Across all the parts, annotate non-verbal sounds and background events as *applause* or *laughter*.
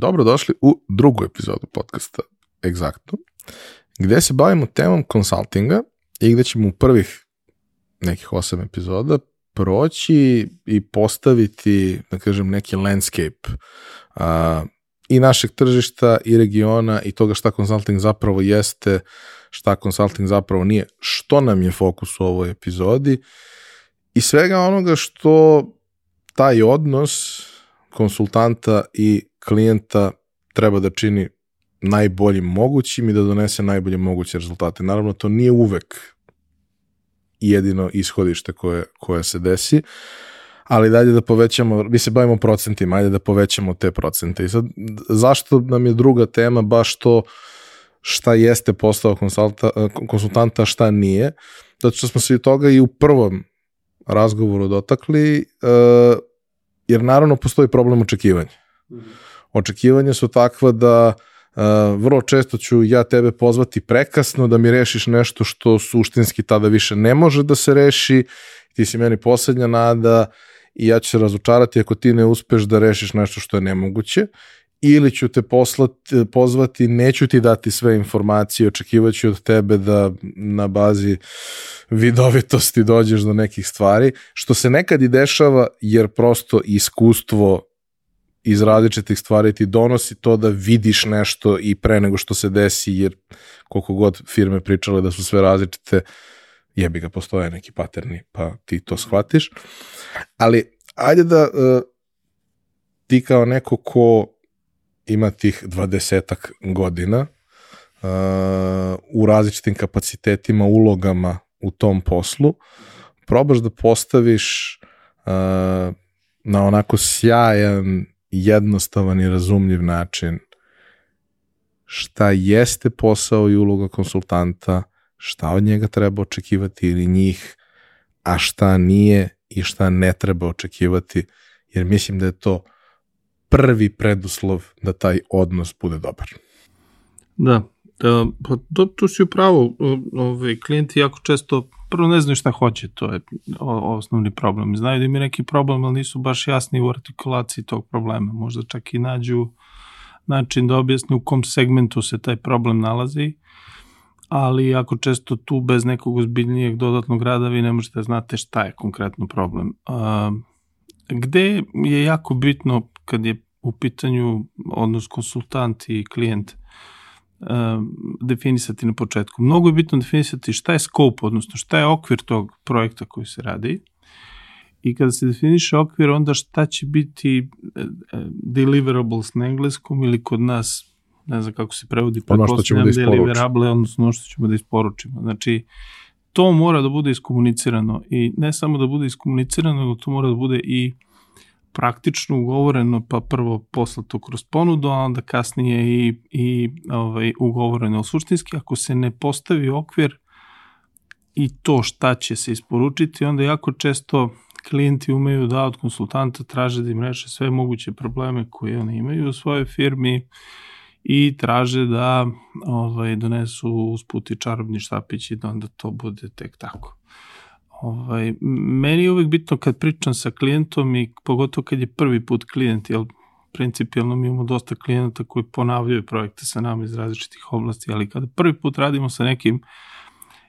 Dobrodošli u drugu epizodu podcasta Exactno, gde se bavimo temom konsultinga i gde ćemo u prvih nekih osam epizoda proći i postaviti, da kažem, neki landscape a, i našeg tržišta i regiona i toga šta consulting zapravo jeste, šta consulting zapravo nije, što nam je fokus u ovoj epizodi i svega onoga što taj odnos konsultanta i klijenta treba da čini najboljim mogućim i da donese najbolje moguće rezultate. Naravno, to nije uvek jedino ishodište koje, koje se desi, ali dalje da povećamo, mi se bavimo procentima, ajde da povećamo te procente. I sad, zašto nam je druga tema baš to šta jeste konsulta, konsultanta, šta nije? Zato što smo se i toga i u prvom razgovoru dotakli, uh, jer naravno postoji problem očekivanja. Očekivanja su takva da uh, vrlo često ću ja tebe pozvati prekasno da mi rešiš nešto što suštinski tada više ne može da se reši, ti si meni poslednja nada i ja ću se razočarati ako ti ne uspeš da rešiš nešto što je nemoguće ili ću te poslati, pozvati, neću ti dati sve informacije, očekivaću od tebe da na bazi vidovitosti dođeš do nekih stvari, što se nekad i dešava jer prosto iskustvo iz različitih stvari ti donosi to da vidiš nešto i pre nego što se desi, jer koliko god firme pričale da su sve različite, jebi ga, postoje neki paterni, pa ti to shvatiš. Ali, ajde da uh, ti kao neko ko ima tih dvadesetak godina uh, u različitim kapacitetima, ulogama u tom poslu, probaš da postaviš uh, na onako sjajan, jednostavan i razumljiv način šta jeste posao i uloga konsultanta, šta od njega treba očekivati ili njih, a šta nije i šta ne treba očekivati, jer mislim da je to prvi preduslov da taj odnos bude dobar. Da, da pa to, tu si upravo, ovaj, klijenti jako često prvo ne znaju šta hoće, to je osnovni problem. Znaju da ima neki problem, ali nisu baš jasni u artikulaciji tog problema. Možda čak i nađu način da objasne u kom segmentu se taj problem nalazi, ali jako često tu bez nekog ozbiljnijeg dodatnog rada vi ne možete da znate šta je konkretno problem. Gde je jako bitno kad je u pitanju odnos konsultant i klijent definisati na početku. Mnogo je bitno definisati šta je scope, odnosno šta je okvir tog projekta koji se radi i kada se definiše okvir, onda šta će biti e, e, deliverables na engleskom ili kod nas, ne znam kako se prevodi, ono što ćemo da deliverable, odnosno ono što ćemo da isporučimo. Znači, to mora da bude iskomunicirano i ne samo da bude iskomunicirano, nego to mora da bude i praktično ugovoreno, pa prvo poslato kroz ponudu, a onda kasnije i, i ovaj, ugovoreno. Suštinski, ako se ne postavi okvir i to šta će se isporučiti, onda jako često klijenti umeju da od konsultanta traže da im reše sve moguće probleme koje oni imaju u svojoj firmi i traže da ovaj, donesu usputi čarobni štapić i da onda to bude tek tako. Ovaj, meni je uvek bitno kad pričam sa klijentom i pogotovo kad je prvi put klijent, jer principijalno mi imamo dosta klijenata koji ponavljaju projekte sa nama iz različitih oblasti, ali kada prvi put radimo sa nekim,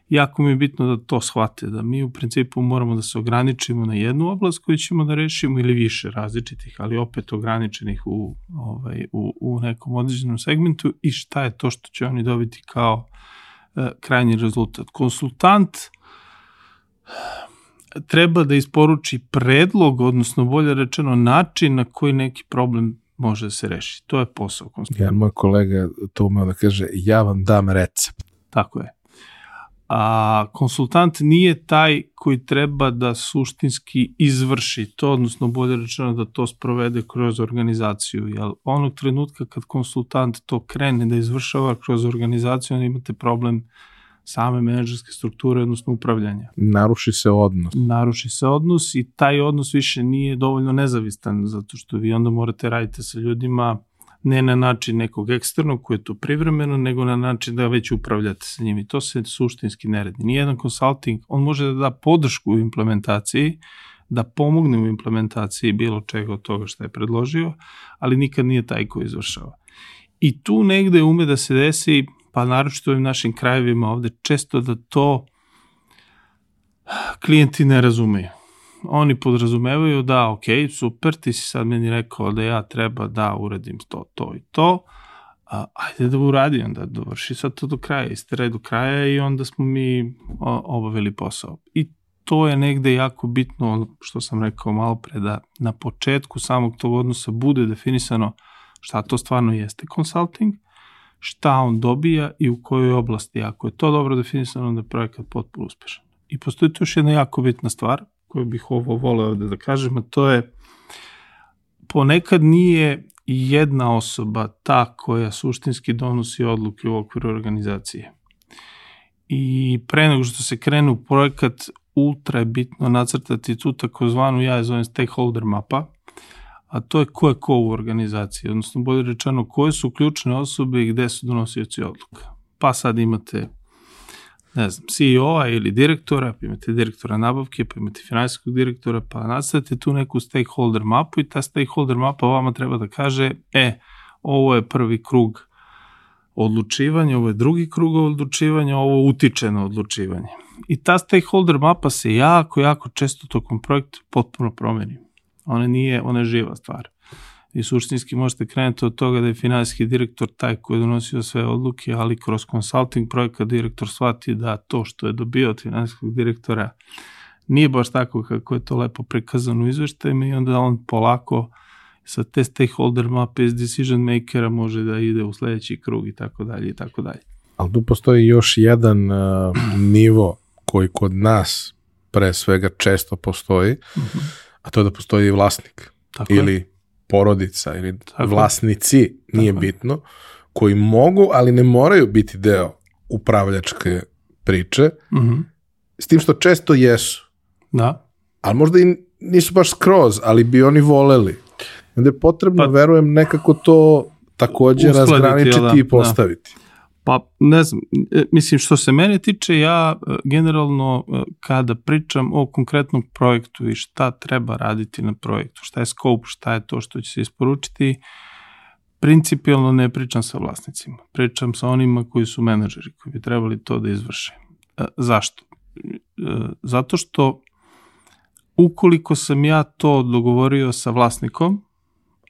jako mi je bitno da to shvate, da mi u principu moramo da se ograničimo na jednu oblast koju ćemo da rešimo ili više različitih, ali opet ograničenih u, ovaj, u, u nekom određenom segmentu i šta je to što će oni dobiti kao uh, krajnji rezultat. Konsultant uh, treba da isporuči predlog, odnosno bolje rečeno način na koji neki problem može da se reši. To je posao konsultanta. Jedan moj kolega to umeo da kaže, ja vam dam recept. Tako je. A konsultant nije taj koji treba da suštinski izvrši to, odnosno bolje rečeno da to sprovede kroz organizaciju. Jel onog trenutka kad konsultant to krene da izvršava kroz organizaciju, onda imate problem uh, same menadžerske strukture, odnosno upravljanja. Naruši se odnos. Naruši se odnos i taj odnos više nije dovoljno nezavistan, zato što vi onda morate raditi sa ljudima ne na način nekog eksternog koji je to privremeno, nego na način da već upravljate sa njim i to se suštinski ne radi. Nijedan konsulting, on može da da podršku u implementaciji, da pomogne u implementaciji bilo čega od toga što je predložio, ali nikad nije taj koji izvršava. I tu negde ume da se desi, pa naročito u našim krajevima ovde, često da to klijenti ne razumeju. Oni podrazumevaju da, ok, super, ti si sad meni rekao da ja treba da uradim to, to i to, a, ajde da uradi, onda dovrši sad to do kraja, istiraj do kraja i onda smo mi obavili posao. I to je negde jako bitno, što sam rekao malo pre, da na početku samog tog odnosa bude definisano šta to stvarno jeste consulting, šta on dobija i u kojoj oblasti. Ako je to dobro definisano, onda je projekat potpuno uspešan. I postoji tu još jedna jako bitna stvar koju bih ovo voleo ovde da kažem, a to je ponekad nije jedna osoba ta koja suštinski donosi odluke u okviru organizacije. I pre nego što se krene u projekat, ultra je bitno nacrtati tu takozvanu, ja je zovem stakeholder mapa, a to je ko je ko u organizaciji, odnosno bolje rečeno koje su ključne osobe i gde su donosioci odluka. Pa sad imate ne znam, CEO-a ili direktora, pa imate direktora nabavke, pa imate finansijskog direktora, pa nastavite tu neku stakeholder mapu i ta stakeholder mapa vama treba da kaže, e, ovo je prvi krug odlučivanja, ovo je drugi krug odlučivanja, ovo utiče na odlučivanje. I ta stakeholder mapa se jako, jako često tokom projekta potpuno promeni. Ona nije, ona je živa stvar i suštinski možete krenuti od toga da je finansijski direktor taj koji je donosio sve odluke, ali kroz consulting projekat direktor shvati da to što je dobio od finansijskog direktora nije baš tako kako je to lepo prikazano u izveštajima i onda on polako sa te stakeholder mape iz decision makera može da ide u sledeći krug i tako dalje i tako dalje. Ali tu postoji još jedan uh, nivo koji kod nas pre svega često postoji, uh mhm. -huh. A to je da postoji vlasnik. Tako ili je porodica ili Tako. vlasnici, nije Tako. bitno, koji mogu, ali ne moraju biti deo upravljačke priče, mm -hmm. s tim što često jesu. Da. Ali možda i nisu baš skroz, ali bi oni voleli. Onda je potrebno, pa, verujem, nekako to takođe razgraničiti da, i postaviti. Da. Pa ne znam, e, mislim što se mene tiče, ja e, generalno e, kada pričam o konkretnom projektu i šta treba raditi na projektu, šta je scope, šta je to što će se isporučiti, principijalno ne pričam sa vlasnicima. Pričam sa onima koji su menadžeri, koji bi trebali to da izvrše. Zašto? Zato što ukoliko sam ja to dogovorio sa vlasnikom,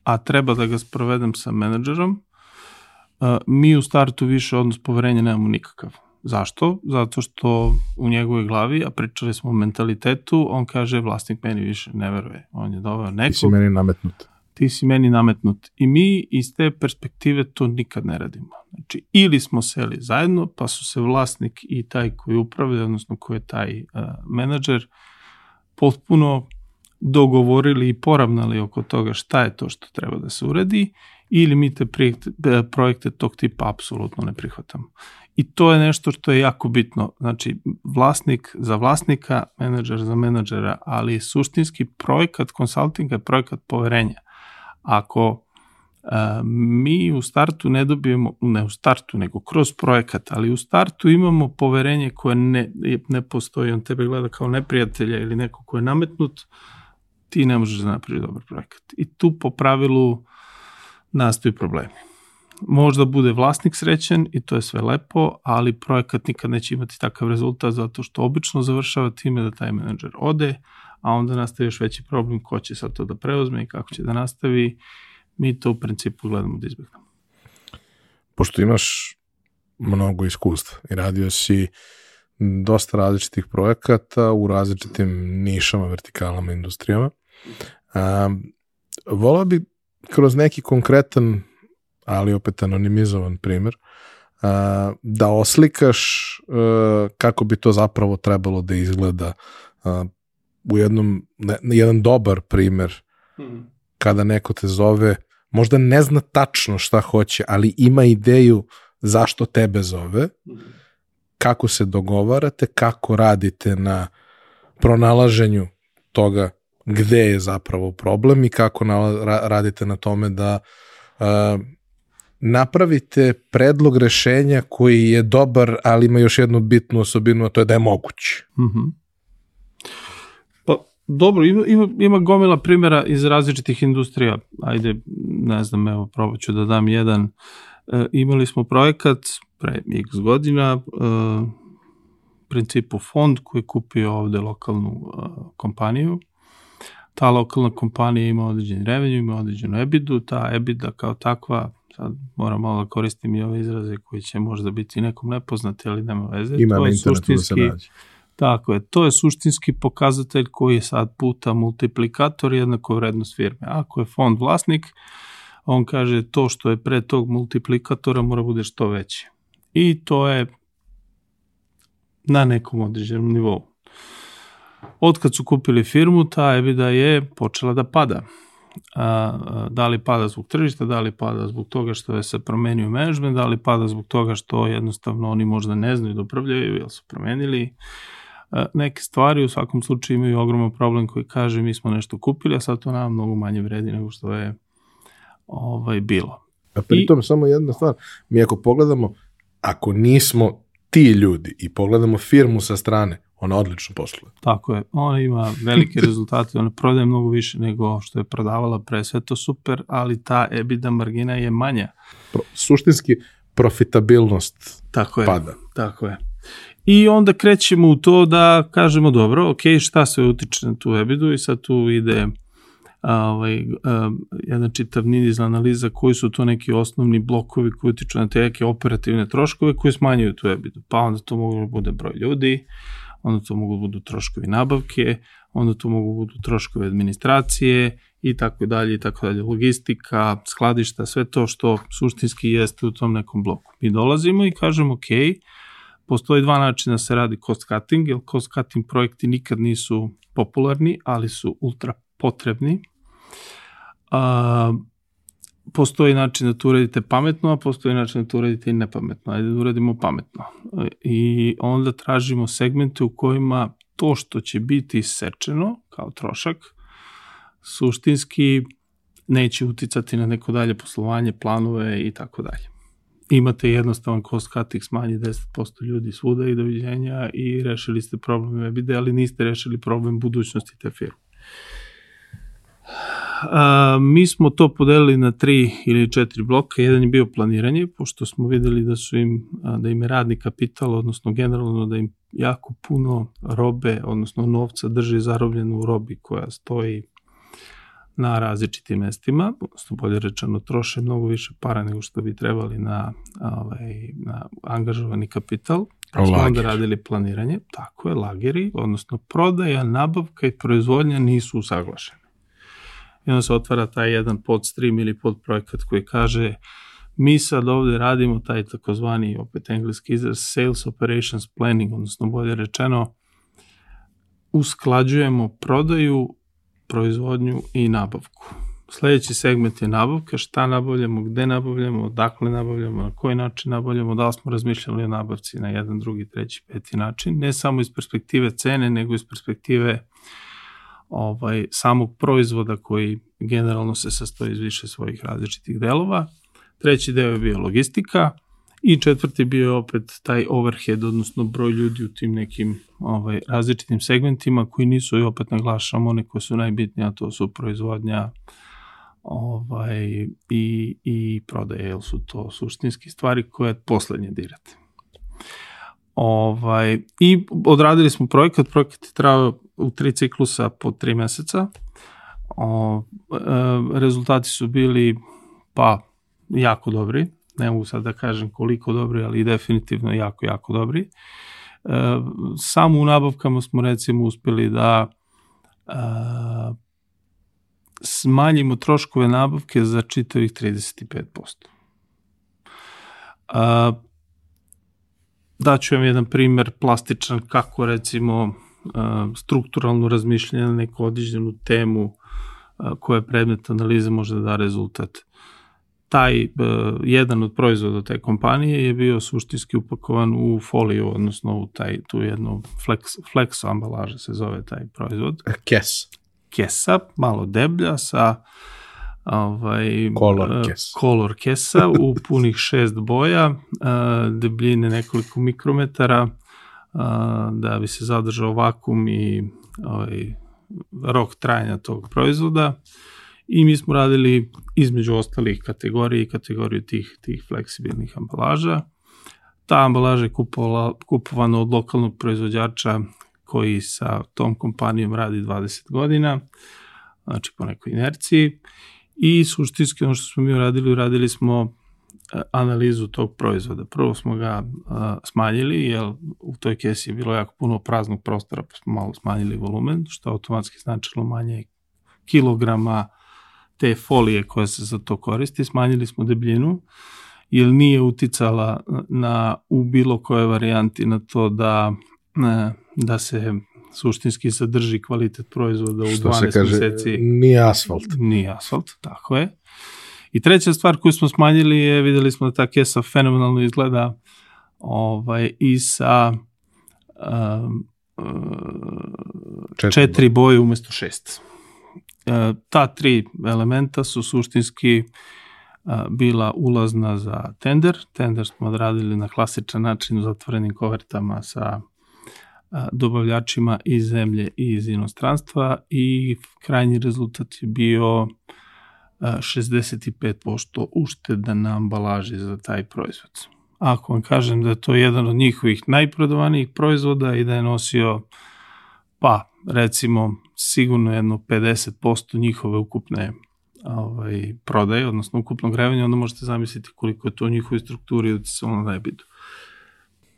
a treba da ga sprovedem sa menadžerom, mi u startu više odnos poverenja nemamo nikakav. Zašto? Zato što u njegovoj glavi, a pričali smo o mentalitetu, on kaže vlasnik meni više ne veruje. On je doveo nekog. Ti si meni nametnut. Ti si meni nametnut. I mi iz te perspektive to nikad ne radimo. Znači, ili smo seli zajedno, pa su se vlasnik i taj koji upravlja, odnosno koji je taj uh, menadžer, potpuno dogovorili i poravnali oko toga šta je to što treba da se uredi ili mi te projekte, projekte tog tipa apsolutno ne prihvatamo. I to je nešto što je jako bitno. Znači, vlasnik za vlasnika, menadžer za menadžera, ali suštinski projekat konsultinga je projekat poverenja. Ako a, mi u startu ne dobijemo, ne u startu, nego kroz projekat, ali u startu imamo poverenje koje ne, ne postoji, on tebe gleda kao neprijatelja ili neko ko je nametnut, ti ne možeš da napraviš dobar projekat. I tu po pravilu nastaju problemi. Možda bude vlasnik srećen i to je sve lepo, ali projekat nikad neće imati takav rezultat zato što obično završava time da taj menadžer ode, a onda nastaje još veći problem ko će sad to da preuzme i kako će da nastavi. Mi to u principu gledamo da izbjegnemo. Pošto imaš mnogo iskustva i radio si dosta različitih projekata u različitim nišama, vertikalama, industrijama. Um, volao bi kroz neki konkretan, ali opet anonimizovan primer, uh, da oslikaš uh, kako bi to zapravo trebalo da izgleda uh, u jednom, ne, jedan dobar primer hmm. kada neko te zove, možda ne zna tačno šta hoće, ali ima ideju zašto tebe zove, hmm. kako se dogovarate, kako radite na pronalaženju toga gde je zapravo problem i kako na, ra, radite na tome da uh, napravite predlog rešenja koji je dobar, ali ima još jednu bitnu osobinu, a to je da je moguć. Mm -hmm. Pa, dobro, ima, ima, ima gomila primjera iz različitih industrija. Ajde, ne znam, evo, probat ću da dam jedan. E, imali smo projekat pre x godina, e, principu fond koji je kupio ovde lokalnu e, kompaniju. Ta lokalna kompanija ima određeni revenju, ima određenu ebidu, ta ebida kao takva sad moram malo da koristim i ove izraze koji će možda biti nekom nepoznati, ali nema veze. Ima to na je da se nađe. Tako je, to je suštinski pokazatelj koji je sad puta multiplikator jednako vrednost firme. Ako je fond vlasnik, on kaže to što je pre tog multiplikatora mora bude što veće. I to je na nekom određenom nivou. Od kad su kupili firmu, ta EBITDA je počela da pada. A, da li pada zbog tržišta, da li pada zbog toga što je se promenio management, da li pada zbog toga što jednostavno oni možda ne znaju da upravljaju, jel su promenili a, neke stvari, u svakom slučaju imaju ogroman problem koji kaže mi smo nešto kupili, a sad to nam mnogo manje vredi nego što je ovaj, bilo. A pritom I, samo jedna stvar, mi ako pogledamo, ako nismo ti ljudi i pogledamo firmu sa strane, ona odlično posluje. Tako je, ona ima velike *laughs* rezultate, ona prodaje mnogo više nego što je prodavala pre, sve to super, ali ta EBITDA margina je manja. Pro, suštinski profitabilnost tako je, pada. Tako je. I onda krećemo u to da kažemo dobro, ok, šta sve utiče na tu EBITDA i sad tu ide ovaj, jedan čitav niz analiza koji su to neki osnovni blokovi koji utiču na te neke operativne troškove koji smanjuju tu EBITDA. Pa onda to mogu da bude broj ljudi, onda to mogu budu troškovi nabavke, onda to mogu budu troškovi administracije i tako dalje i tako dalje, logistika, skladišta, sve to što suštinski jeste u tom nekom bloku. Mi dolazimo i kažemo, ok, postoji dva načina da se radi cost cutting, jer cost cutting projekti nikad nisu popularni, ali su ultra potrebni. A, postoji način da to uradite pametno, a postoji način da to uradite i nepametno. Ajde da uradimo pametno. I onda tražimo segmente u kojima to što će biti isečeno kao trošak, suštinski neće uticati na neko dalje poslovanje, planove i tako dalje. Imate jednostavan cost cutting, smanji 10% ljudi svuda i doviđenja i rešili ste problem EBITDA, ali niste rešili problem budućnosti te firme. A, mi smo to podelili na tri ili četiri bloka. Jedan je bio planiranje, pošto smo videli da su im, da im je radni kapital, odnosno generalno da im jako puno robe, odnosno novca drži zarobljeno u robi koja stoji na različitim mestima, odnosno bolje rečeno troše mnogo više para nego što bi trebali na, ovaj, na angažovani kapital. Pa smo onda radili planiranje, tako je, lageri, odnosno prodaja, nabavka i proizvodnja nisu usaglašeni i onda se otvara taj jedan podstream ili podprojekt koji kaže mi sad ovde radimo taj takozvani, opet engleski izraz, sales operations planning, odnosno bolje rečeno, usklađujemo prodaju, proizvodnju i nabavku. Sledeći segment je nabavka, šta nabavljamo, gde nabavljamo, odakle nabavljamo, na koji način nabavljamo, da li smo razmišljali o nabavci na jedan, drugi, treći, peti način, ne samo iz perspektive cene, nego iz perspektive ovaj, samog proizvoda koji generalno se sastoji iz više svojih različitih delova. Treći deo je bio logistika i četvrti bio je opet taj overhead, odnosno broj ljudi u tim nekim ovaj, različitim segmentima koji nisu i opet naglašamo one koje su najbitnije, a to su proizvodnja ovaj, i, i prodaje, jer su to suštinski stvari koje poslednje dirate. Ovaj, I odradili smo projekat, projekat je trao u tri ciklusa po tri meseca. O, e, rezultati su bili pa jako dobri, ne mogu sad da kažem koliko dobri, ali definitivno jako, jako dobri. E, samo u nabavkama smo recimo uspeli da e, smanjimo troškove nabavke za čitavih 35%. E, daću vam jedan primer plastičan kako recimo strukturalno razmišljanje na neku određenu temu koja je predmet analize može da da rezultat. Taj jedan od proizvoda te kompanije je bio suštinski upakovan u foliju, odnosno u taj, tu jednu flex, flex ambalaža se zove taj proizvod. Kes. Kesa, malo deblja sa ovaj, kolor, kes. kolor kesa u punih šest boja, debljine nekoliko mikrometara, da bi se zadržao vakum i ovaj, rok trajanja tog proizvoda i mi smo radili između ostalih kategorija i kategoriju tih, tih fleksibilnih ambalaža. Ta ambalaža je kupovala, kupovana od lokalnog proizvođača koji sa tom kompanijom radi 20 godina, znači po nekoj inerciji. I suštinski ono što smo mi uradili, uradili smo analizu tog proizvoda. Prvo smo ga a, smanjili, jer u toj kesi je bilo jako puno praznog prostora, pa smo malo smanjili volumen, što automatski značilo manje kilograma te folije koja se za to koristi, smanjili smo debljinu, jer nije uticala na, u bilo koje varijanti na to da, da se suštinski sadrži kvalitet proizvoda u Što 12 se kaže, meseci. Nije asfalt. Nije asfalt, tako je. I treća stvar koju smo smanjili je, videli smo da ta kesa fenomenalno izgleda ovaj, i sa um, četiri, četiri boje umesto šest. E, ta tri elementa su suštinski e, bila ulazna za tender. Tender smo odradili na klasičan način u zatvorenim kovertama sa e, dobavljačima iz zemlje i iz inostranstva i krajnji rezultat je bio 65% ušteda na ambalaži za taj proizvod. Ako vam kažem da je to jedan od njihovih najprodovanijih proizvoda i da je nosio pa recimo sigurno jedno 50% njihove ukupne ovaj, prodaje, odnosno ukupnog grevanja, onda možete zamisliti koliko je to u njihovoj strukturi uticalo na nebidu.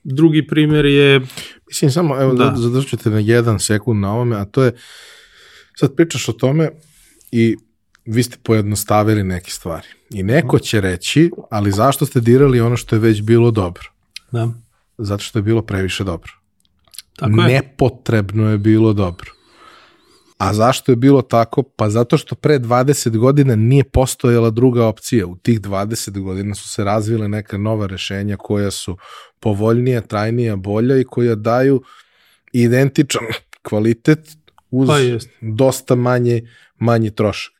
Drugi primjer je... Mislim, samo, evo, da. zadržite na jedan sekund na ovome, a to je, sad pričaš o tome i vi ste pojednostavili neke stvari. I neko će reći, ali zašto ste dirali ono što je već bilo dobro? Da. Zato što je bilo previše dobro. Tako je. Nepotrebno je bilo dobro. A zašto je bilo tako? Pa zato što pre 20 godina nije postojala druga opcija. U tih 20 godina su se razvile neka nova rešenja koja su povoljnija, trajnija, bolja i koja daju identičan kvalitet uz pa dosta manje, manji trošak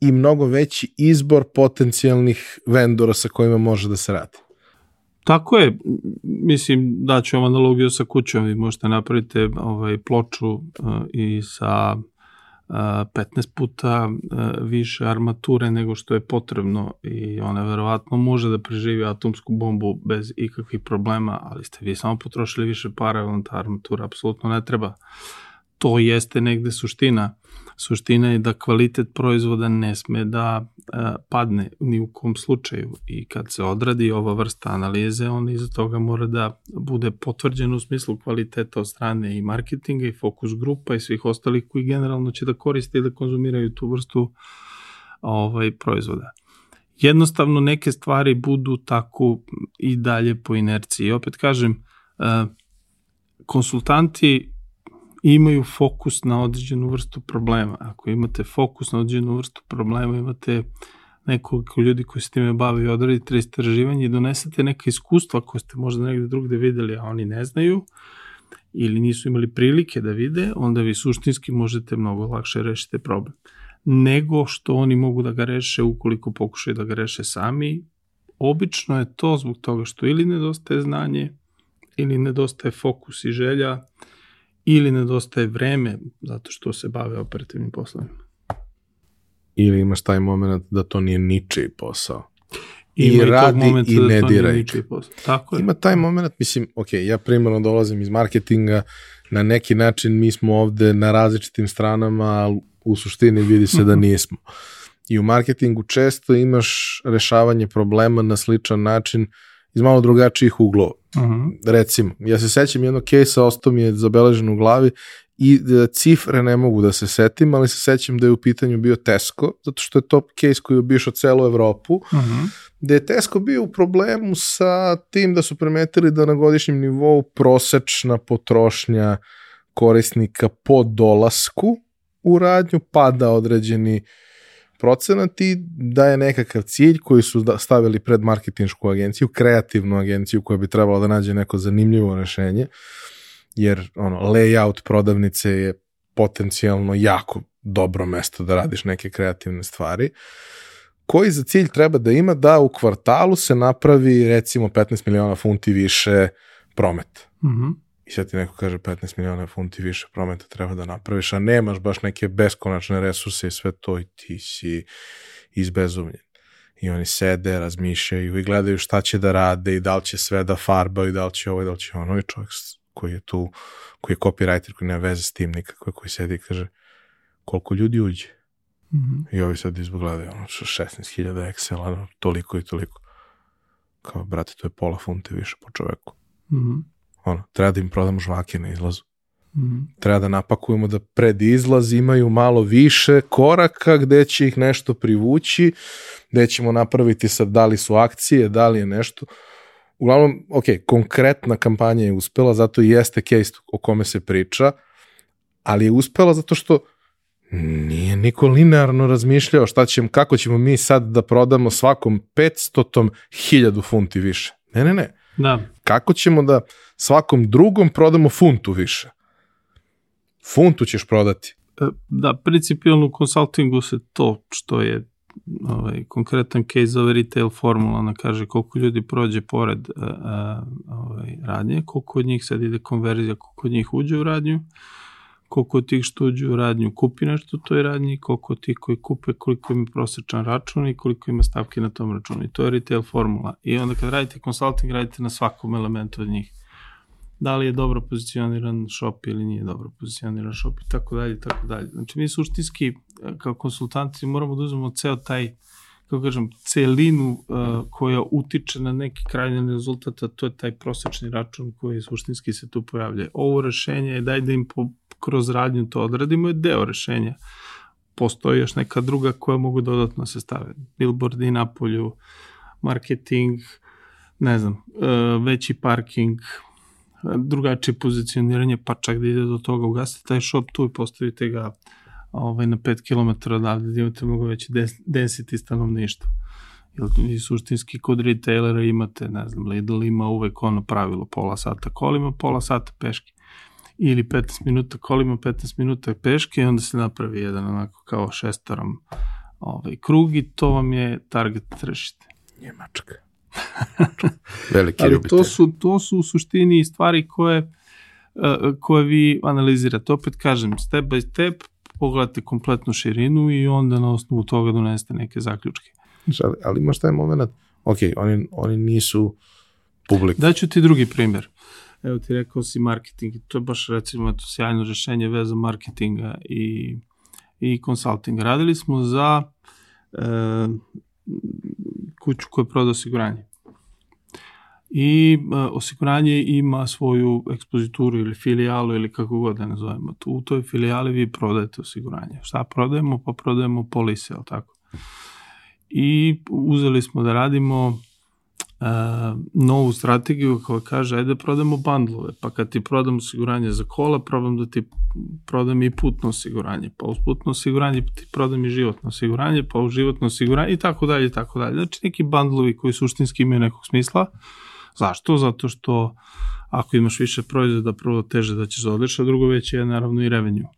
i mnogo veći izbor potencijalnih vendora sa kojima može da se radi. Tako je, mislim, daću vam analogiju sa kućom, vi možete napraviti ovaj, ploču uh, i sa 15 puta više armature nego što je potrebno i ona verovatno može da preživi atomsku bombu bez ikakvih problema, ali ste vi samo potrošili više para, ta armatura apsolutno ne treba. To jeste negde suština Suština je da kvalitet proizvoda ne sme da e, padne ni u kom slučaju i kad se odradi ova vrsta analize, on iza toga mora da bude potvrđen u smislu kvaliteta od strane i marketinga i fokus grupa i svih ostalih koji generalno će da koriste i da konzumiraju tu vrstu ovaj proizvoda. Jednostavno neke stvari budu tako i dalje po inerciji. I opet kažem, e, konsultanti imaju fokus na određenu vrstu problema. Ako imate fokus na određenu vrstu problema, imate nekoliko ljudi koji se time bave i odradite istraživanje i donesete neka iskustva koje ste možda negde drugde videli, a oni ne znaju ili nisu imali prilike da vide, onda vi suštinski možete mnogo lakše rešiti problem. Nego što oni mogu da ga reše ukoliko pokušaju da ga reše sami. Obično je to zbog toga što ili nedostaje znanje, ili nedostaje fokus i želja, ili nedostaje vreme zato što se bave operativnim poslovima. Ili imaš taj moment da to nije ničiji posao. I, i radi i da ne da diraj. Tako je. Ima taj moment, mislim, ok, ja primarno dolazim iz marketinga, na neki način mi smo ovde na različitim stranama, ali u suštini vidi se da nismo. I u marketingu često imaš rešavanje problema na sličan način iz malo drugačijih uglova. Uh mhm. -huh. Recimo, ja se sećam jednog kejsa, ostao mi je zabeležen u glavi i e, cifre ne mogu da se setim, ali se sećam da je u pitanju bio Tesco, zato što je to case koji je obišao celu Evropu, uh. -huh. gde je Tesco bio u problemu sa tim da su primetili da na godišnjem nivou prosečna potrošnja korisnika po dolasku u radnju pada određeni uh, procenat i da je nekakav cilj koji su stavili pred marketinšku agenciju, kreativnu agenciju koja bi trebala da nađe neko zanimljivo rešenje, jer ono, layout prodavnice je potencijalno jako dobro mesto da radiš neke kreativne stvari, koji za cilj treba da ima da u kvartalu se napravi recimo 15 miliona funti više promet. Mm -hmm. I sad ti neko kaže 15 miliona funti više prometa treba da napraviš, a nemaš baš neke beskonačne resurse i sve to i ti si izbezumljen. I oni sede, razmišljaju i gledaju šta će da rade i da li će sve da farbaju da li će ovo i da li će ono i čovjek koji je tu, koji je copywriter, koji nema veze s tim nikakve, koji sedi i kaže koliko ljudi uđe. Mm -hmm. I ovi sad izgledaju ono 16.000 Excela, ono, toliko i toliko. Kao, brate, to je pola funte više po čoveku. Mm -hmm. Ono, treba da im prodamo žvake na izlazu. Mm. Treba da napakujemo da pred izlaz imaju malo više koraka gde će ih nešto privući, gde ćemo napraviti sad da li su akcije, da li je nešto. Uglavnom, ok, konkretna kampanja je uspela, zato i jeste case o kome se priča, ali je uspela zato što nije niko linearno razmišljao šta ćemo, kako ćemo mi sad da prodamo svakom 500 hiljadu funti više. Ne, ne, ne. Da. Kako ćemo da svakom drugom prodamo funtu više? Funtu ćeš prodati. E, da, principijalno u konsultingu se to što je ovaj, konkretan case za retail formula, ona kaže koliko ljudi prođe pored e, e, ovaj, radnje, koliko od njih sad ide konverzija, koliko od njih uđe u radnju, koliko tih što uđe u radnju kupi nešto u toj radnji, koliko tih koji kupe, koliko ima prosječan račun i koliko ima stavke na tom računu. I to je retail formula. I onda kad radite consulting, radite na svakom elementu od njih. Da li je dobro pozicioniran shop ili nije dobro pozicioniran shop i tako dalje i tako dalje. Znači mi suštinski kao konsultanti moramo da uzmemo ceo taj kako kažem, celinu uh, koja utiče na neki krajnji rezultat, a to je taj prosečni račun koji suštinski se tu pojavlja. Ovo rešenje je daj da im po, kroz radnju to odradimo je deo rešenja. Postoji još neka druga koja mogu dodatno da se stave. Billboardi na polju, marketing, ne znam, uh, veći parking, drugačije pozicioniranje, pa čak da ide do toga, ugasite taj shop tu i postavite ga ovaj, na 5 km odavde da imate mnogo veće density stanovništva. Jer vi suštinski kod retailera imate, ne znam, Lidl ima uvek ono pravilo pola sata kolima, pola sata peške. Ili 15 minuta kolima, 15 minuta peške i onda se napravi jedan onako kao šestarom ovaj, krug i to vam je target tržište. Njemačka. *laughs* Veliki Ali to su, to su u suštini stvari koje, koje vi analizirate. Opet kažem, step by step, pogledate kompletnu širinu i onda na osnovu toga donesete neke zaključke. Ali, ali imaš taj moment, ok, oni, oni nisu publik. Daću ti drugi primjer. Evo ti rekao si marketing, to je baš recimo to sjajno rešenje veza marketinga i, i consultinga. Radili smo za e, kuću koja proda osiguranje i osiguranje ima svoju ekspozituru ili filijalu ili kako god da nazovemo. Tu, u toj filijali vi prodajete osiguranje. Šta prodajemo? Pa prodajemo polise, ali tako? I uzeli smo da radimo uh, novu strategiju koja kaže ajde da prodamo bandlove, pa kad ti prodam osiguranje za kola, probam da ti prodam i putno osiguranje, pa uz putno osiguranje ti prodam i životno osiguranje, pa uz životno osiguranje i tako dalje tako dalje. Znači neki bandlovi koji suštinski imaju nekog smisla, uh, Zašto? Zato što ako imaš više proizvoda, prvo teže da ćeš da odliš, a drugo već je naravno i revenue.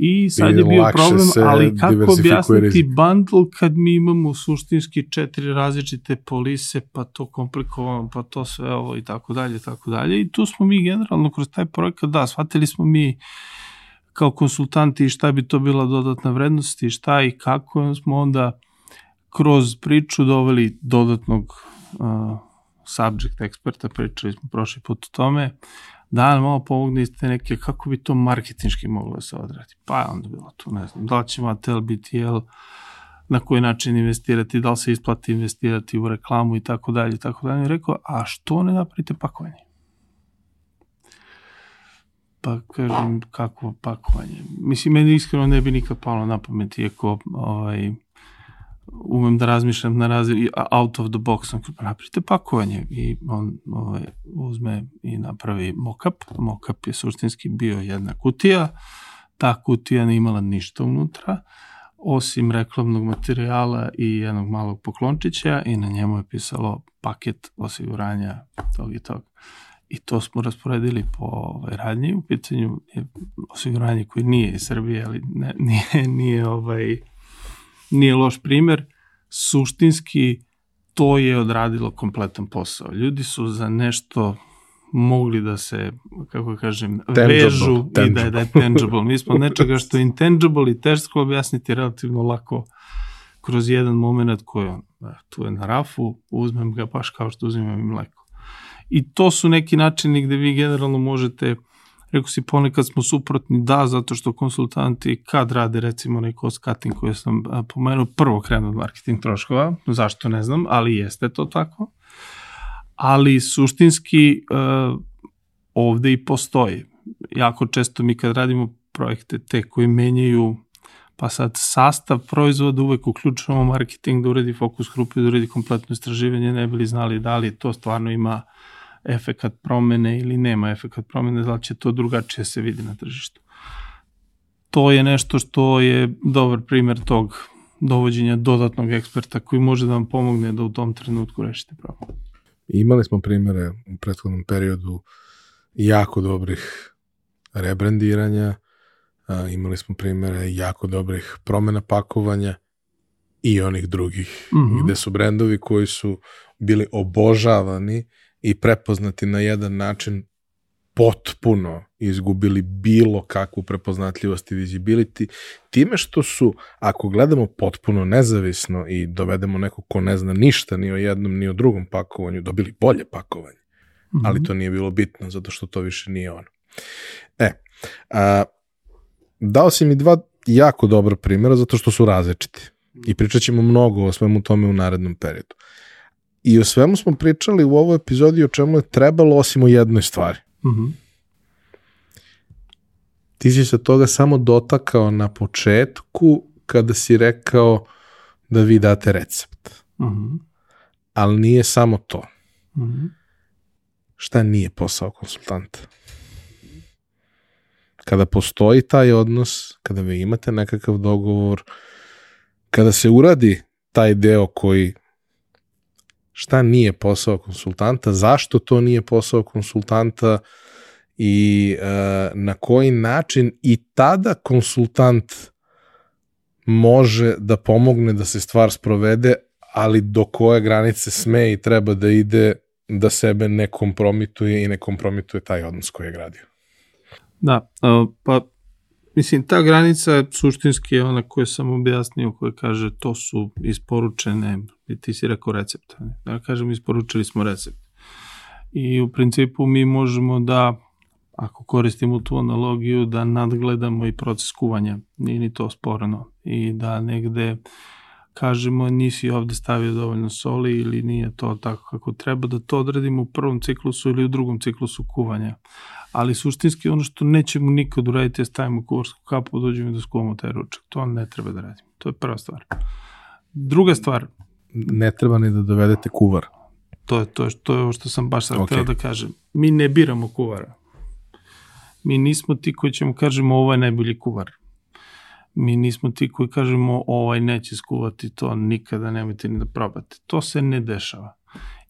I sad I je bio problem, ali kako objasniti bundle kad mi imamo suštinski četiri različite polise, pa to komplikovano, pa to sve ovo i tako dalje, tako dalje. I tu smo mi generalno kroz taj projekat, da, shvatili smo mi kao konsultanti šta bi to bila dodatna vrednost i šta i kako smo onda kroz priču doveli dodatnog uh, subject eksperta, pričali smo prošli put o tome, da nam malo pomogne iz te neke, kako bi to marketinški moglo da se odradi. Pa je onda bilo tu, ne znam, da li ćemo ATL, BTL, na koji način investirati, da li se isplati investirati u reklamu i tako dalje i tako dalje. Rekao, a što ne napravite pakovanje? Pa kažem, kako pakovanje? Mislim, meni iskreno ne bi nikad palo na pamet, iako ovaj, umem da razmišljam na razli, out of the box, on pa napravite pakovanje i on ovaj, uzme i napravi mockup. Mockup je suštinski bio jedna kutija, ta kutija ne imala ništa unutra, osim reklamnog materijala i jednog malog poklončića i na njemu je pisalo paket osiguranja tog i tog. I to smo rasporedili po ovaj, radnji. U pitanju je osiguranje koje nije iz Srbije, ali ne, *laughs* nije, nije ovaj, nije loš primer, suštinski to je odradilo kompletan posao. Ljudi su za nešto mogli da se, kako kažem, Tangible, vežu i da je, tangible. da je tangible. Mi smo *laughs* nečega što je intangible i teško objasniti relativno lako kroz jedan moment koji je on, tu je na rafu, uzmem ga baš kao što uzimam i mleko. I to su neki načini gde vi generalno možete, rekao si ponekad smo suprotni, da, zato što konsultanti kad rade recimo neki cost cutting koji sam pomenuo, prvo krenu od marketing troškova, zašto ne znam, ali jeste to tako ali suštinski uh, ovde i postoji. Jako često mi kad radimo projekte te koji menjaju pa sad sastav proizvoda uvek uključujemo marketing da uredi fokus grupe, da uredi kompletno istraživanje, ne bili znali da li to stvarno ima efekat promene ili nema efekat promene, da li će to drugačije se vidi na tržištu. To je nešto što je dobar primer tog dovođenja dodatnog eksperta koji može da vam pomogne da u tom trenutku rešite problem. Imali smo primere u prethodnom periodu jako dobrih rebrandiranja, imali smo primere jako dobrih promena pakovanja i onih drugih, mm. -hmm. gde su brendovi koji su bili obožavani i prepoznati na jedan način potpuno izgubili bilo kakvu prepoznatljivost i visibility time što su, ako gledamo potpuno nezavisno i dovedemo nekog ko ne zna ništa ni o jednom ni o drugom pakovanju, dobili bolje pakovanje. Mhm. Ali to nije bilo bitno, zato što to više nije ono. E, a, dao si mi dva jako dobra primjera, zato što su različiti. I pričat ćemo mnogo o svemu tome u narednom periodu. I o svemu smo pričali u ovoj epizodi o čemu je trebalo, osim o jednoj stvari. Mhm. Ti si se toga samo dotakao na početku kada si rekao da vi date recept. Mhm. Ali nije samo to. Mhm. Šta nije posao konsultanta? Kada postoji taj odnos, kada vi imate nekakav dogovor, kada se uradi taj deo koji šta nije posao konsultanta, zašto to nije posao konsultanta i e, na koji način i tada konsultant može da pomogne da se stvar sprovede, ali do koje granice sme i treba da ide da sebe ne kompromituje i ne kompromituje taj odnos koji je gradio. Da, a, pa mislim, ta granica suštinski je ona koju sam objasnio, koja kaže to su isporučene, i ti si rekao recept. Da kažem, isporučili smo recept. I u principu mi možemo da, ako koristimo tu analogiju, da nadgledamo i proces kuvanja. Nije ni to sporno. I da negde kažemo nisi ovde stavio dovoljno soli ili nije to tako kako treba, da to odradimo u prvom ciklusu ili u drugom ciklusu kuvanja ali suštinski ono što nećemo nikad uraditi je stavimo kuvarsku kapu, dođemo i da skuvamo taj ručak. To ne treba da radimo. To je prva stvar. Druga stvar, Ne treba ni da dovedete kuvar. to je, to je, to je ovo što sam baš sad Ok. okay. da kažem. Mi ne biramo kuvara. Mi nismo ti koji ćemo kažemo ovo je najbolji kuvar. Mi nismo ti koji kažemo ovaj neće skuvati to, nikada nemojte ni da probate. To se ne dešava.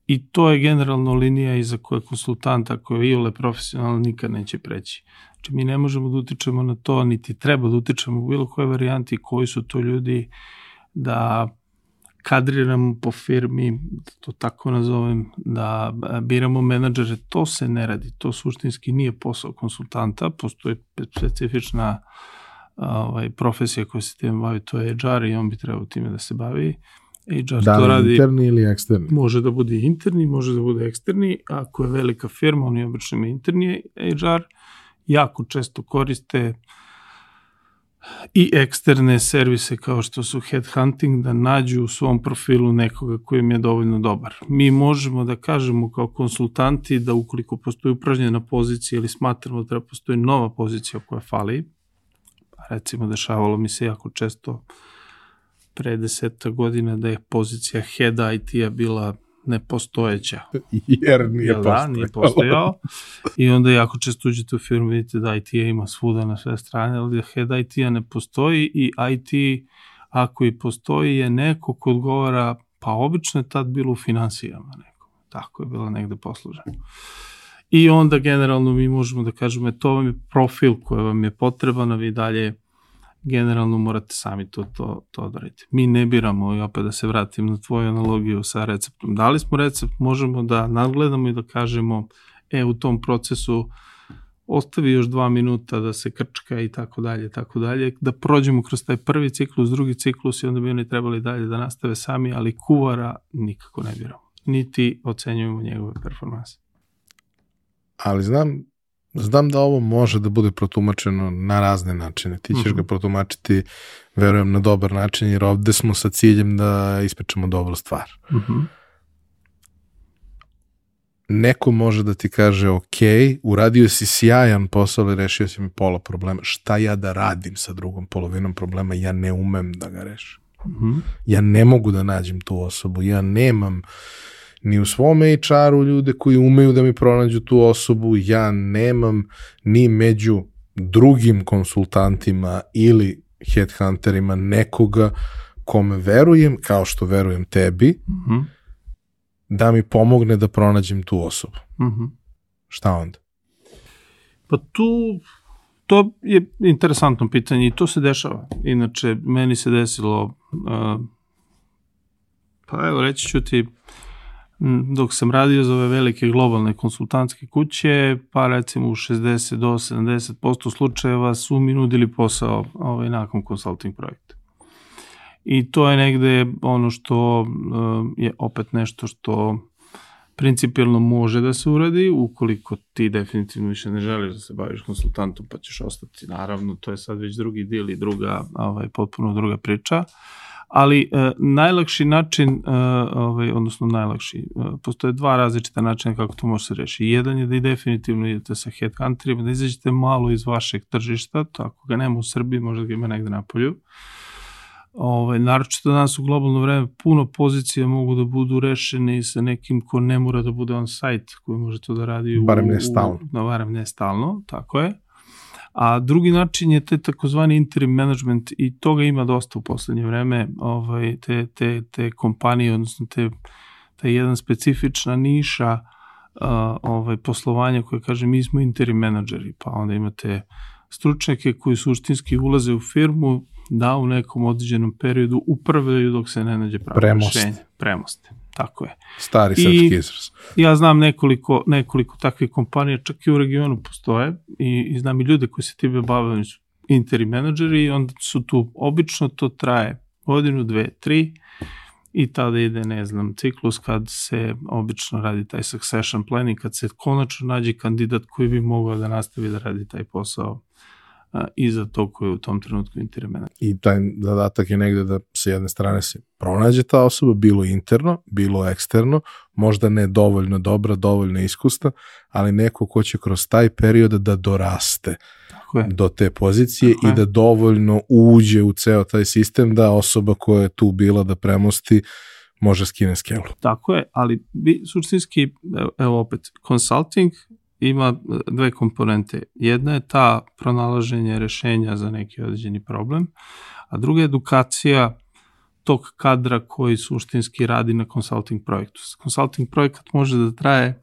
I to je generalno linija iza koje konsultanta koji je iole profesionalno nikad neće preći. Znači mi ne možemo da utičemo na to, niti treba da utičemo u bilo koje varijanti koji su to ljudi da kadriramo po firmi, da to tako nazovem, da biramo menadžere, to se ne radi. To suštinski nije posao konsultanta, postoji specifična ovaj, profesija koja se tim bavi, to je HR i on bi trebao time da se bavi. HR Da to radi, interni ili eksterni? može da bude interni, može da bude eksterni, ako je velika firma, oni obično imaju interni HR, jako često koriste i eksterne servise kao što su headhunting da nađu u svom profilu nekoga koji im je dovoljno dobar. Mi možemo da kažemo kao konsultanti da ukoliko postoji upražnjena pozicija ili smatramo da treba postoji nova pozicija koja fali, pa recimo dešavalo mi se jako često pre deseta godina da je pozicija head IT-a bila nepostojeća. Jer nije Jel da, postojao. nije postojao. I onda jako često uđete u firmu, vidite da IT-a ima svuda na sve strane, ali da head IT-a ne postoji i IT, ako i postoji, je neko ko odgovara, pa obično je tad bilo u financijama neko. Tako je bilo negde posluženo. I onda generalno mi možemo da kažemo, e, to vam je profil koji vam je potreban, a vi dalje generalno morate sami to, to, to odraditi. Mi ne biramo, i opet da se vratim na tvoju analogiju sa receptom. Dali smo recept, možemo da nadgledamo i da kažemo, e u tom procesu ostavi još dva minuta da se krčka i tako dalje, tako dalje, da prođemo kroz taj prvi ciklus, drugi ciklus i onda bi oni trebali dalje da nastave sami, ali kuvara nikako ne biramo, niti ocenjujemo njegove performanse. Ali znam, znam da ovo može da bude protumačeno na razne načine. Ti ćeš mm -hmm. ga protumačiti, verujem, na dobar način, jer ovde smo sa ciljem da ispečemo dobru stvar. Mm -hmm neko može da ti kaže ok, uradio si sjajan posao, ali rešio si mi pola problema. Šta ja da radim sa drugom polovinom problema? Ja ne umem da ga rešim. Mm -hmm. Ja ne mogu da nađem tu osobu. Ja nemam ni u svom HR-u ljude koji umeju da mi pronađu tu osobu. Ja nemam ni među drugim konsultantima ili headhunterima nekoga kome verujem, kao što verujem tebi, mm -hmm da mi pomogne da pronađem tu osobu. Mm -hmm. Šta onda? Pa tu, to je interesantno pitanje i to se dešava. Inače, meni se desilo, uh, pa evo reći ću ti, dok sam radio za ove velike globalne konsultantske kuće, pa recimo u 60 do 70% slučajeva su mi nudili posao ovaj, nakon consulting projekta. I to je negde ono što eh, je opet nešto što principijalno može da se uradi, ukoliko ti definitivno više ne želiš da se baviš konsultantom, pa ćeš ostati, naravno, to je sad već drugi dil i druga, ovaj, potpuno druga priča, ali e, najlakši način, e, ovaj, odnosno najlakši, e, postoje dva različita načina kako to može se reši. Jedan je da i definitivno idete sa headhunterima, da izađete malo iz vašeg tržišta, to ako ga nema u Srbiji, možda ga ima negde na polju, Ovaj, naročito danas u globalno vreme puno pozicija mogu da budu rešene i sa nekim ko ne mora da bude on sajt koji može to da radi u, barem ne stalno. U, barem ne stalno, tako je. A drugi način je te takozvani interim management i toga ima dosta u poslednje vreme, ovaj, te, te, te kompanije, odnosno te, te jedan specifična niša ovaj, poslovanja koje kaže mi smo interim menadžeri, pa onda imate stručnjake koji suštinski ulaze u firmu, da u nekom određenom periodu upravljaju dok se ne nađe pravo Premost. rešenje. Premoste. Tako je. Stari srpski izraz. Ja znam nekoliko, nekoliko takvih kompanija, čak i u regionu postoje i, i znam i ljude koji se time bave, oni su interi menadžeri i onda su tu, obično to traje godinu, dve, tri i tada ide, ne znam, ciklus kad se obično radi taj succession planning, kad se konačno nađe kandidat koji bi mogao da nastavi da radi taj posao i za to koji je u tom trenutku intermena. I taj zadatak je negde da sa jedne strane se pronađe ta osoba, bilo interno, bilo eksterno, možda ne dovoljno dobra, dovoljno iskusta, ali neko ko će kroz taj period da doraste Tako je. do te pozicije Tako i da dovoljno uđe u ceo taj sistem da osoba koja je tu bila da premosti može skine skelu. Tako je, ali bi, suštinski, evo opet, consulting ima dve komponente. Jedna je ta pronalaženje rešenja za neki određeni problem, a druga je edukacija tog kadra koji suštinski radi na consulting projektu. Consulting projekat može da traje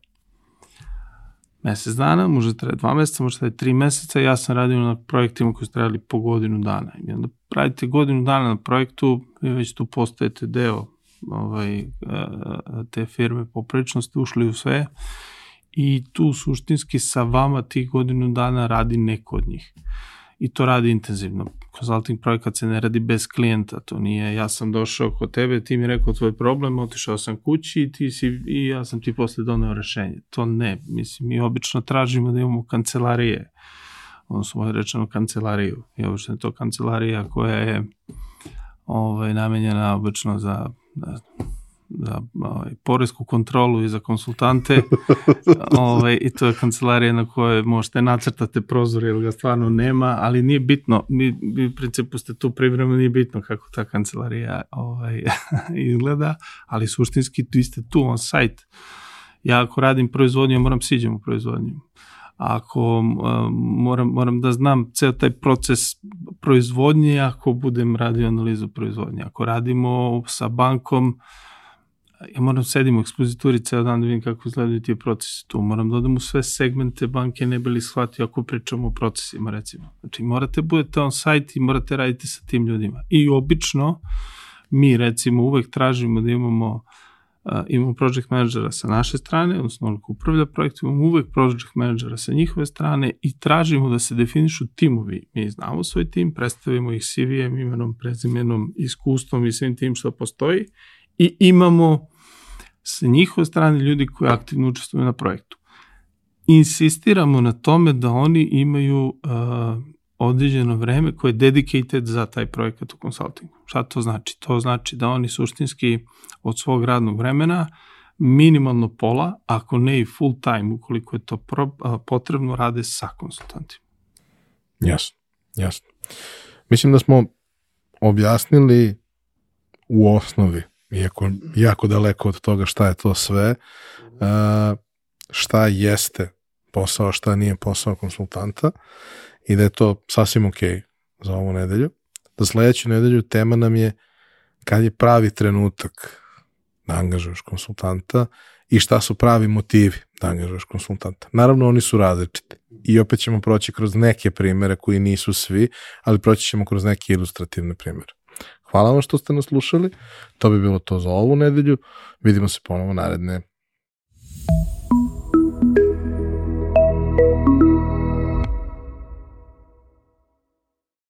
mesec dana, može da traje dva meseca, može da traje tri meseca. Ja sam radio na projektima koji su trajali po godinu dana. I onda radite godinu dana na projektu, vi već tu postajete deo ovaj, e, te firme, poprično ste ušli u sve i tu suštinski sa vama tih godinu dana radi neko od njih. I to radi intenzivno. Consulting projekat se ne radi bez klijenta, to nije ja sam došao kod tebe, ti mi rekao tvoj problem, otišao sam kući i, ti si, i ja sam ti posle doneo rešenje. To ne, mislim, mi obično tražimo da imamo kancelarije, odnosno rečeno kancelariju. I obično je to kancelarija koja je ovaj, namenjena obično za ne znam, za ovaj, porezku kontrolu i za konsultante *laughs* ovaj, i to je kancelarija na kojoj možete nacrtate prozor ili ga stvarno nema, ali nije bitno, mi, mi u principu ste tu privremeno, nije bitno kako ta kancelarija ovaj, *laughs* izgleda, ali suštinski vi ste tu on site. Ja ako radim proizvodnju, moram siđem u proizvodnju. Ako um, moram, moram da znam ceo taj proces proizvodnje, ako budem radio analizu proizvodnje. Ako radimo sa bankom, ja moram da sedim u ekspozituri ceo dan da vidim kako izgledaju ti procesi tu. Moram da odem u sve segmente banke ne bili shvatio ako pričamo o procesima recimo. Znači morate budete on sajt i morate raditi sa tim ljudima. I obično mi recimo uvek tražimo da imamo imamo project managera sa naše strane, odnosno ono ko upravlja projektom, imamo uvek project managera sa njihove strane i tražimo da se definišu timovi. Mi znamo svoj tim, predstavimo ih CV-em, imenom, prezimenom, iskustvom i svim tim što postoji i imamo sa njihove strane ljudi koji aktivno učestvuju na projektu. Insistiramo na tome da oni imaju uh, određeno vreme koje je dedicated za taj projekat u konsultingu. Šta to znači? To znači da oni suštinski od svog radnog vremena minimalno pola, ako ne i full time, ukoliko je to pro, potrebno, rade sa konsultantima. Jasno, jasno. Mislim da smo objasnili u osnovi, iako jako daleko od toga šta je to sve, šta jeste posao, šta nije posao konsultanta i da je to sasvim ok za ovu nedelju. Da sledeću nedelju tema nam je kad je pravi trenutak da angažuješ konsultanta i šta su pravi motivi da angažuješ konsultanta. Naravno, oni su različiti i opet ćemo proći kroz neke primere koji nisu svi, ali proći ćemo kroz neke ilustrativne primere. Hvala vam što ste nas slušali. To bi bilo to za ovu nedelju. Vidimo se ponovo naredne.